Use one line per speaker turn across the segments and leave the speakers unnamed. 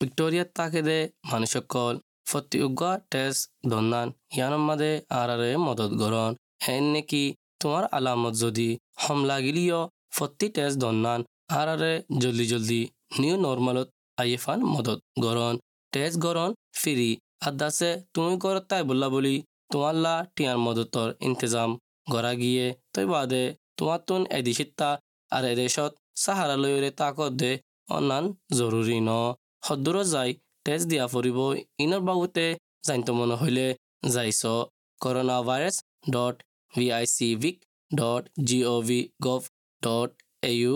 ভিক্টৰিয়াত তাকে দে মানুহসকল ফটি উগা তেজ দন্দান ইয়ানৰ মাদে আৰ মদত গৰণ হেন নেকি তোমাৰ আলামত যদি হম লাগিলিও ফটি তেজ দন্দান আৰ জলদি জলদি নিউ নৰ্মেলত আই এফ মদত গৰণ তেজ গৰণ ফিৰি আদাছে তুমি ঘৰত তাই বোলা বুলি তোমাৰ লা টিয়াৰ মদতৰ ইন্তজাম গৰাকীয়ে তই বাদে তোমাৰ তোন এদিশিতা এদেশত দেশত চাহাৰালৈৰে তাকত দে অনান জৰুৰী ন সদ্দুর যাই তেজ দিয়া ফুৰিব ইনৰ বাবুতে জানিত মন হইলে যাইছ। Corona virus dot V I C Vic dot G O V gov
dot A U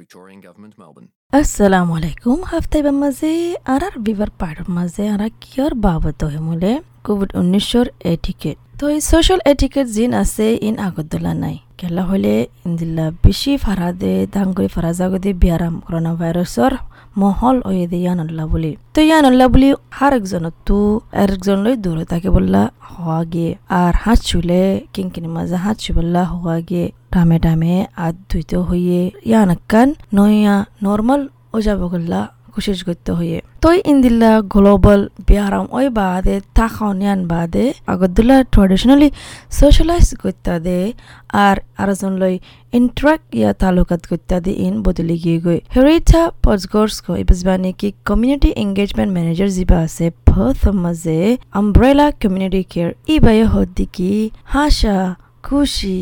Victorian Government, Melbourne.
আসসালামু আলাইকুম হাফতাই বা মাঝে আর আর বিবার পাড়র মাঝে আর কিয়র বাবত হে মূলে কোভিড উনিশর এটিকেট তো এই সোশ্যাল এটিকেট জিন আছে, ইন আগদলা নাই। কেলা হলে ইন্দিল্লা বেশি ফারা দে দাঙ্গুরি ফারা জাগদে বিয়ারাম করোনা ভাইরাসর মহল ওয়ে দে ইয়ানল্লা বলি। তো ইয়ানল্লা বলি হার একজন তু একজন লই দূরে তাকে বললা হওয়া গিয়ে আর হাত চুলে কিনকিনি মাঝে হাত চুবল্লা হওয়া গিয়ে টামে টামে আদ ধুইতে হইয়ে ইয়ানাক্কান নয়া নর্মাল ও যাব গল্লা কোশিশ করতে হইয়ে। তই ইন্দিল্লা গ্লোবাল বিহারাম ওই বাদে তাখাওনিয়ান বাদে আগদুল্লা ট্রেডিশনালি সোশ্যালাইজ করতে দে আর আরজন লই ইন্ট্রাক্ট ইয়া তালুকাত করতে দে ইন বদলি গিয়ে গই হেরিটা পজগর্স কো ইবজবানি কি কমিউনিটি এঙ্গেজমেন্ট ম্যানেজার জিবা আছে ভথ মাঝে আমব্রেলা কমিউনিটি কেয়ার ই বায়ে হদ্দিকি হাসা, খুশি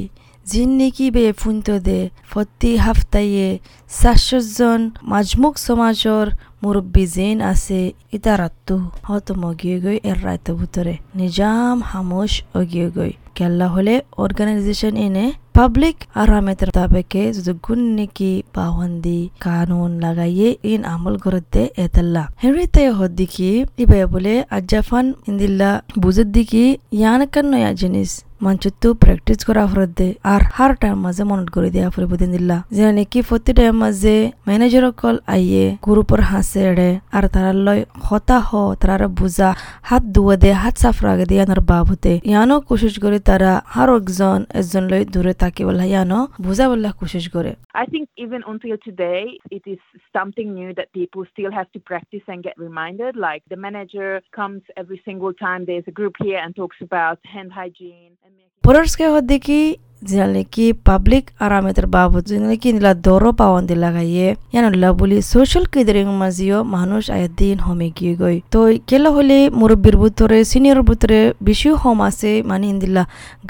জিন্নিকি বে ফুন্ত দে ফতি হাফতাইয়ে সাতশজন মাজমুক সমাজর মুরব্বী জেন আছে ইতারাত্তু। হত মগিয়ে গই এর রায়ত ভিতরে নিজাম হামুশ অগিয়ে গই কেল্লা হলে অর্গানাইজেশন এনে পাবলিক আরামের তাবেকে যদি গুণ নাকি পাবন্দি কানুন লাগাইয়ে ইন আমল করতে এতাল্লা হেনরিতে হদ্দিকি ইবে বলে আজাফান ইন্দিল্লা বুঝত দিকি ইয়ানকান নয়া জিনিস মানচুত্তু প্র্যাকটিস করা ফরদে আর হার টাইম মাঝে মনত করে দিয়া ফুরিব দিন দিল্লা যে নাকি প্রতি টাইম মাঝে ম্যানেজার কল আইয়ে গ্রুপর হাসে এড়ে আর তারা লয় হতা হ তারা বুঝা হাত ধুয়ে দে হাত সাফ রাগে দিয়ে আনার বাবুতে ইয়ানো কোশিশ করে তারা আর একজন একজন লই দূরে তাকে বলা ইয়ানো বুঝা বললা কোশিশ করে
I think even until today, it is something new that people still have to practice and get reminded. Like the manager comes every single time there's a group here and talks about hand hygiene and making
আরামেতের বাবদ জিনালে কি নিলা দরো পাওয়ান্দি লাগাইয়ে ইয়ানুল্লাহ বলি social কিদরিং মাঝিও মানুষ আয়াদিন হমে গিয়ে গই। তো কেলা হলে মুরব্বীর ভিতরে সিনিয়র ভিতরে বেশি হম আছে মানে ইন্দিল্লা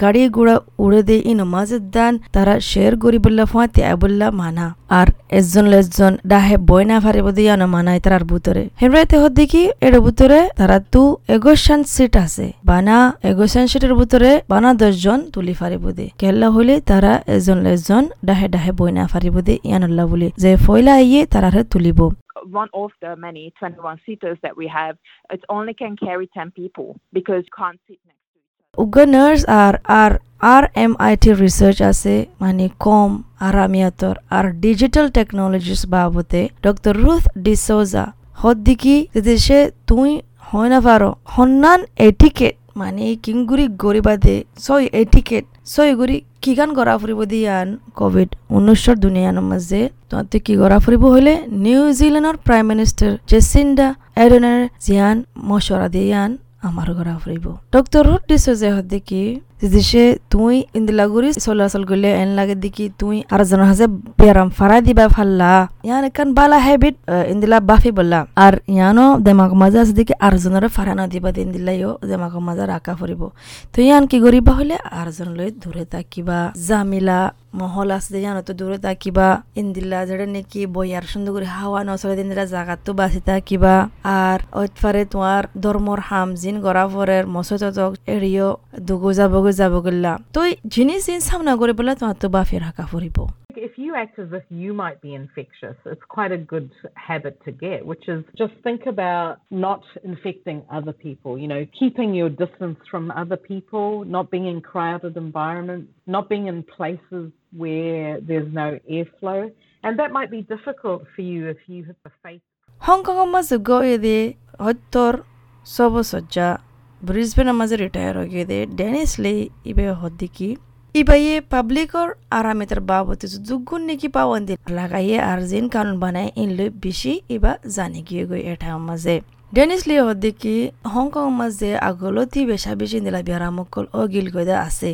গাড়ি ঘোড়া উড়ে দে ইন মাঝের দান তারা শেয়ার করি বললা ফাঁতে বললা মানা। আর এজন এজন ডাহে বই না ফারিব দিয়ে আনো মানাই তার ভিতরে হেমরাইতে হদ্দি দেখি এর ভিতরে তারা তু এগোশান সিট আছে। বানা এগোশান সিটের ভিতরে বানা দশজন তুলি ফারে ফারিব দে কেল্লা হলে তারা এজন এজন ডাহে ডাহে বই না ফারিব দে ইয়ানুল্লাহ বলে যে ফয়লা আইয়ে তারারে তুলিব
one of the many 21 seaters that we have, it only can carry 10 people because you can't sit next to each other.
R R M I T research আছে মানে কম আরামিয়াতর আর ডিজিটাল টেকনোলজিস বাবতে ডক্টর রুথ ডিসোজা হদ্দিকি দেশে তুই হয় না পারো হন্নান এটিকেট মানে কিংগুরি গরিবাদে, ছয় এটিকেট সই গুরি কিগান গড়া ফুরিব দিয়ান কভিড উনিশর দুনিয়ানৰ মাজে? তহঁতে কি গড়া ফুৰিব হ'লে? নিউজিলেণ্ডৰ প্ৰাইম মিনিষ্টাৰ জেসিন্ডা এডনের জিয়ান মশরা দিয়ান আমার ফুৰিব। ফুরিব ডক্টর রুট ডিসোজে হদ্দিকি দেশে তুই ইন্দিলাগুড়ি চলাচল করলে এন লাগে দেখি তুই আর জনের হাজে বেরাম ফারাই দিবা ফাল্লা ইয়ান একান বালা হেবিট ইন্দিলা বাফি বললা আর ইয়ানো দেমাগ মাজা আছে দেখি আর জনের ফারানা দিবা দিন দিলাইও দেমাগ মাজা রাখা ফুরিব তো ইয়ান কি করিবা হলে আর জন লই দূরে তাকিবা জামিলা মহল আছে জানো তো দূরে তাকিবা ইন্দিলা যেটা নাকি বইয়ার সুন্দর করে হাওয়া নচলে দিন দিলা জাগাতো বাঁচি তাকিবা আর ওইফারে তোমার ধর্মর হাম জিন গড়া ফরের মসত এড়িও দুগু যাব যাব গল্লা তো জিনিস জিন সামনা করে বলে তোমার তো বাফি রাখা ফুরিব
If you act as if you might be infectious, it's quite a good habit to get, which is just think about not infecting other people, you know, keeping your distance from other people, not being in crowded environments, not being in places where there's no airflow. And that might be difficult for you if you have the face
হংকংৰ মাজে গৈ দে সত্তৰ ছবছজ্জা ব্ৰিজবেনৰ মাজে retire হৈ দে Danish লে ইবে হদ্দিকি। ইবাইয়ে পাবলিকর আরামেতার বাবতে দুগুণ নাকি পাওয়ান্দি লাগাইয়ে আর জিন কানুন বানায় ইনলে বেশি ইবা জানি গিয়ে গই এটা মাঝে ডেনিস লি হদ্দিকি হংকং মাঝে আগলতি বেশা বেশি নিলা বিহারামকল ও গিল গইদা আছে।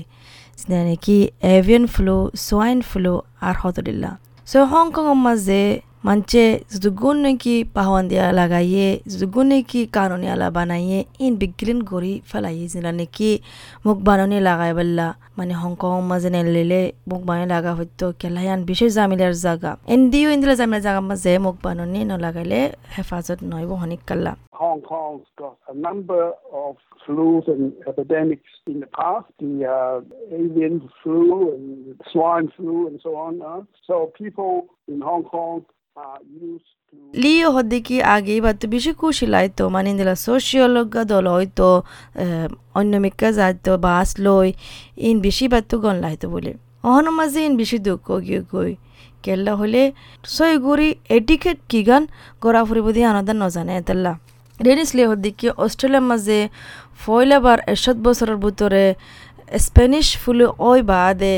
নাকি এভিয়ান ফ্লু সোয়াইন ফ্লু আর হতদিল্লা। সো হংকং মাঝে manche zudugun ki pahwandi ala gaye zudugun ki kanoni ala banaye in bigrin gori falaye zinane ki মুখ বাননি লাগাই বললা মানে হংকং মাঝে নেলে মুখ বানি লাগা হইতো কেলায়ান বিশেষ জামিলার জায়গা এনদিও ইন্দিলা জামিলার জায়গা মাঝে মুখ বাননি নলাগাইলে হেফাজত নইব হনিক কাল্লা
Hong Kong's got a number of flus and epidemics in the past, the uh, avian flu and swine flu and so on. Uh. So people in Hong Kong
লিও হদ্দিকি আগে বাতো বেশি খুশি লাইতো মানে দিলা সোশিওলগা দল হয়তো অন্য মিকা যাইতো বাস লই ইন বেশি বাতো গন লাইতো বলে অহন মাঝে ইন বেশি দুঃখ গিয়ে গই কেল্লা হলে সই গুড়ি এটিকেট কি গান গড়া ফুরিব দিয়ে আনাদান নজানে এতাল্লা ডেনিস লে হদ্দিকি অস্ট্রেলিয়ার মাঝে ফয়লাবার এসত বছরের ভিতরে স্পেনিশ ফুলে ওই বাদে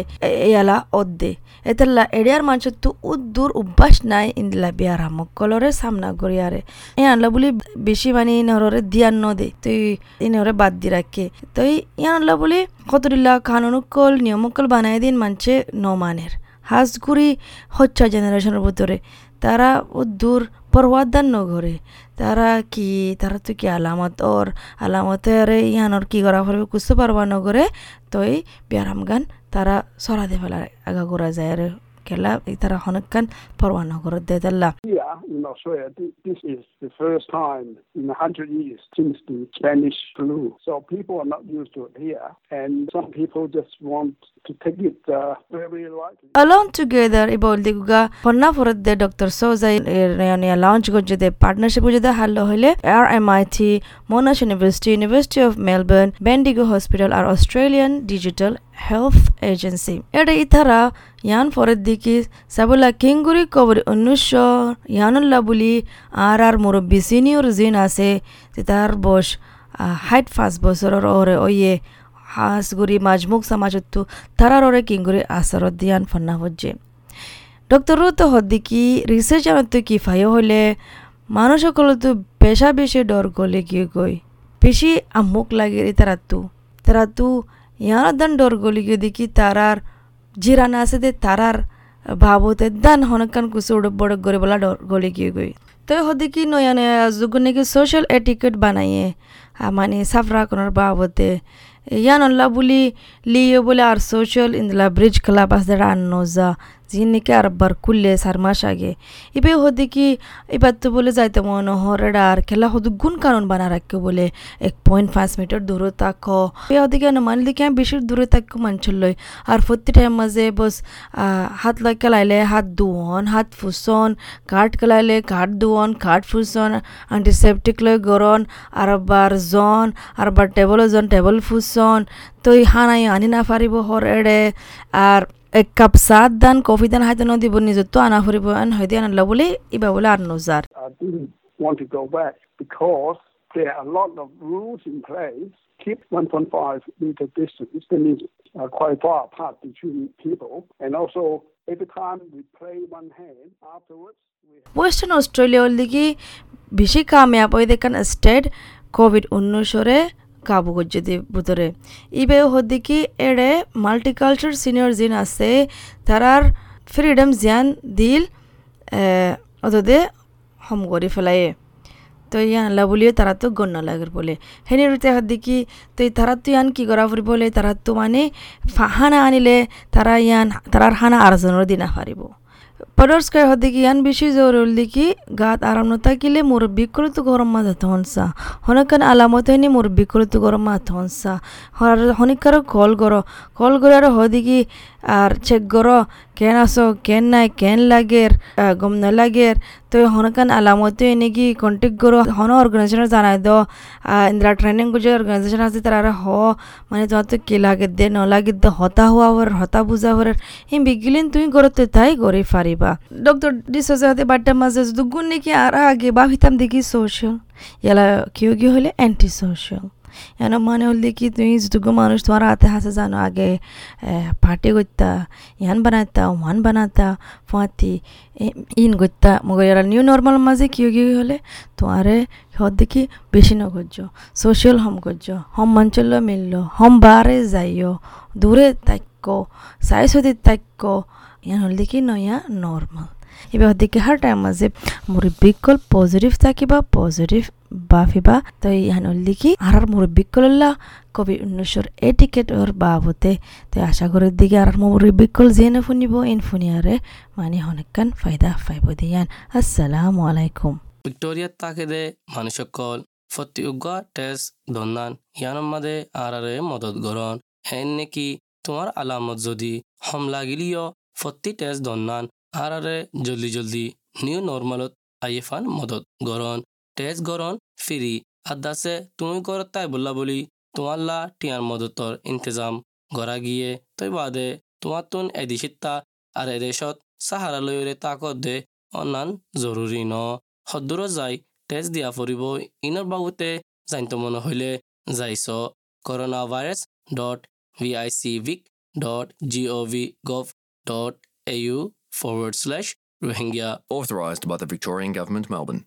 এয়ালা অদ্দে। এতেলা এডিয়ার মানুষ তো উদ্দূর অভ্যাস নাই ইন্দিলা বিয়ার মক্কলরে সামনা করিয়ারে। এ আনলা বলি বেশি মানে ইনহরে দিয়ান ন দে তুই ইনহরে বাদ দি রাখে। তুই ইয়ান আনলা বলি কতদিল্লা কানুনকল নিয়মকল বানাই দিন মানছে ন মানের হাঁসগুড়ি হচ্ছা জেনারেশনের ভিতরে। তারা ও দূর পরওয়াদার নগরে। তারা কি? তারা তো কি আলামত? ওর আলামতের ইহানোর কি করা ফেলবে কুসতে পারবা নগরে? তো এই ব্যারাম গান তারা সরাতে ফেলার আগা করা যায় আর kella itara honakkan parwana gorodedalla
Here in Australia, this is the first time in a hundred years since the Spanish flu. So people are not used to it here, and some people just want to take it uh, very lightly.
along together iboldiga ponna forodde dr soza yani launch gojde partnership gojde hallo hole RMIT Monash University University of Melbourne Bendigo Hospital are Australian Digital Health Agency এটা ইতারা ইয়ান ফরের দিকে সাবুলা কিঙ্গুরি কবর উনিশশো ইয়ানুল্লাহ বলি আর আর মুরব্বী senior জিন আছে তার বস হাইট পাঁচ বছরের ওরে ওয়ে হাঁসগুড়ি মাজমুখ সমাজত্তু তারার ওরে কিঙ্গুরি আসরত দিয়ান ফন্না হজ্জে ডক্টর তো হদ্দিকি রিসার্চ আনতো কি ফাইও হলে মানুষ সকলতো পেশা বেশি ডর গলে গিয়ে গই বেশি আমুক লাগে তারাতু তারাতু ইয়ার দান ডর গলি গিয়ে দেখি তারার জিরানা আছে দে তারার ভাবতে দান হনকান কুসু উড়ক বড়ক করে বলা ডর গলি গিয়ে গই তো হদিকি নয়া নয়া যুগ নাকি সোশ্যাল এটিকেট বানাইয়ে মানে সাফরা কোনোর বাবতে ইয়ান অল্লা বুলি লিও বলে আর সোশ্যাল ইন্দলা ব্রিজ ক্লাব আছে আন নজা জিনিকে আর বার কুললে সার মাস আগে ইবে হদি কি এবার তো বলে যাইতে মনে হরেডা আর খেলা হদু গুণ কারণ বানা রাখকে বলে এক পয়েন্ট পাঁচ মিটার দূরে তাক এ হদিকে মানে দিকে আমি বেশি দূরে তাক মানছিল লই আর প্রতি টাইম মাঝে বস হাত লাগ কেলাইলে হাত দুয়ন হাত ফুসন কাঠ কেলাইলে কাঠ দুয়ন কাঠ ফুসন অ্যান্টিসেপটিক লই গরন আর বার জন আর বার টেবল জন টেবল ফুসন তো হানাই আনি না পারিব হর এড়ে আর এক কাপ চাহ দান কফি দান হাইতে নদীব নিজত আনা ফুরিব আন হয়তো আনলা বলে ইবা বলে আর নজার
want to go back because there are a lot of rules in place. Keep 1.5 meter distance. That means uh, quite far apart between people. And also, every time we play one hand, afterwards
western অস্ট্রেলিয়ার দিকে বেশি কামিয়াব ওই দেখান state Covid উনিশরে কাবু গজ্জে ভিতরে। ইবে হদিকি এড়ে multiculture senior জিন আছে, তারার ফ্রিডম জিয়ান দিল অতদে হম করে ফেলায়ে। তো ইয়ান আল্লাহ বলিও তারা তো গণ্য লাগের বলে। হেনি রুতে হদিকি, তো তারা তো ইয়ান কি করা ফুরি বলে, তারা তো মানে হানা আনিলে, তারা ইয়ান, তারার হানা আরজনের দিনা পারিব পরস্কার হদিকি ইয়ান বেশি জরুল দিকি গাত আরাম নথাকিলে মুরব্বী করে তো গরম মা যাতে হনসা। হনকান আলামত হয়নি মুরব্বী করে তো গরম মা হনসা। হনিকারও কল গর, কল করে আর চেক গর কেন আসো কেন নাই, কেন লাগের গম না লাগের তো হনকান আলামত এনে কি কন্টেক্ট করো, হন অর্গানাইজেশন জানাই দ। ইন্দিরা ট্রেনিং যে অর্গানাইজেশন আছে তারা হ। মানে তোমার তো কে লাগে দে ন লাগে দে, হতা হওয়া হওয়ার হতা বুঝা হওয়ার এই বিগিলিন তুমি করতে তাই করে পারিবা ডক্টর ডিসোজাতে বাড্ডা মাঝে দুগুণ নাকি আর আগে বা ভিতাম দেখি সোশ্যাল ইয়ালা কেউ কি হলে অ্যান্টি সোশ্যাল এন মানে হলে কি তুমি যেটুকু মানুষ তোমার হাতে হাসে জানো আগে পার্টি করতা ইয়ান বানাইতা ওয়ান বানাতা ফুয়াতি ইন করতা মগর নিউ নর্মাল মাঝে কিয় কি হলে তোমারে সিহঁত দেখি বেশি নগর্য সোশিয়াল হম গর্য হম মঞ্চল মিলল হম বারে যাইও দূরে তাক্য চাই সদি তাক্য ইয়ান হল দেখি নয়া নর্মাল এবার দিকে হার টাইম মাঝে মুরব্বিকল পজিটিভ থাকিবা পজিটিভ বাফিবা তো ইয়ান হল দেখি আর আর মুরব্বিকল্লা কবি উনিশশোর এটিকেট ওর বাবতে তো আশা করি দিকে আর মুরব্বিকল জেনে শুনিব ইন শুনিয়ারে মানে অনেকখান ফায়দা পাইব দিয়ান আসসালামু আলাইকুম
ভিক্টোরিয়ার তাকেদে মানুষকল ফতিউগা টেস্ট দন্নান ইয়ানোর মাদে আরারে মদত গরণ হেন নেকি তোমার আলামত যদি হম লাগিলিও ফতি টেস্ট দন্নান আরারে জলদি জলদি নিউ নর্মালত আইফান মদত গরণ টেস্ট গরণ ফিরি। আদাসে তুমি গরত তাই বললা বলি তোমাল্লা টিয়ার মদতর ইন্তজাম। গড়া গিয়ে তৈ বাদে, তোমার তুন এদিশিত্তা আর এদেশত সাহারা লয়রে তাকত দে অনান জরুরি ন। সদূৰ যাই, তেজ দিয়া ফুৰিব ইনৰ বাবুতে জানিত মন হলে যাইছ। Corona virus dot V I C vic dot G O' V gov dot A U forward slash Rohingya
authorised by the Victorian Government Melbourne.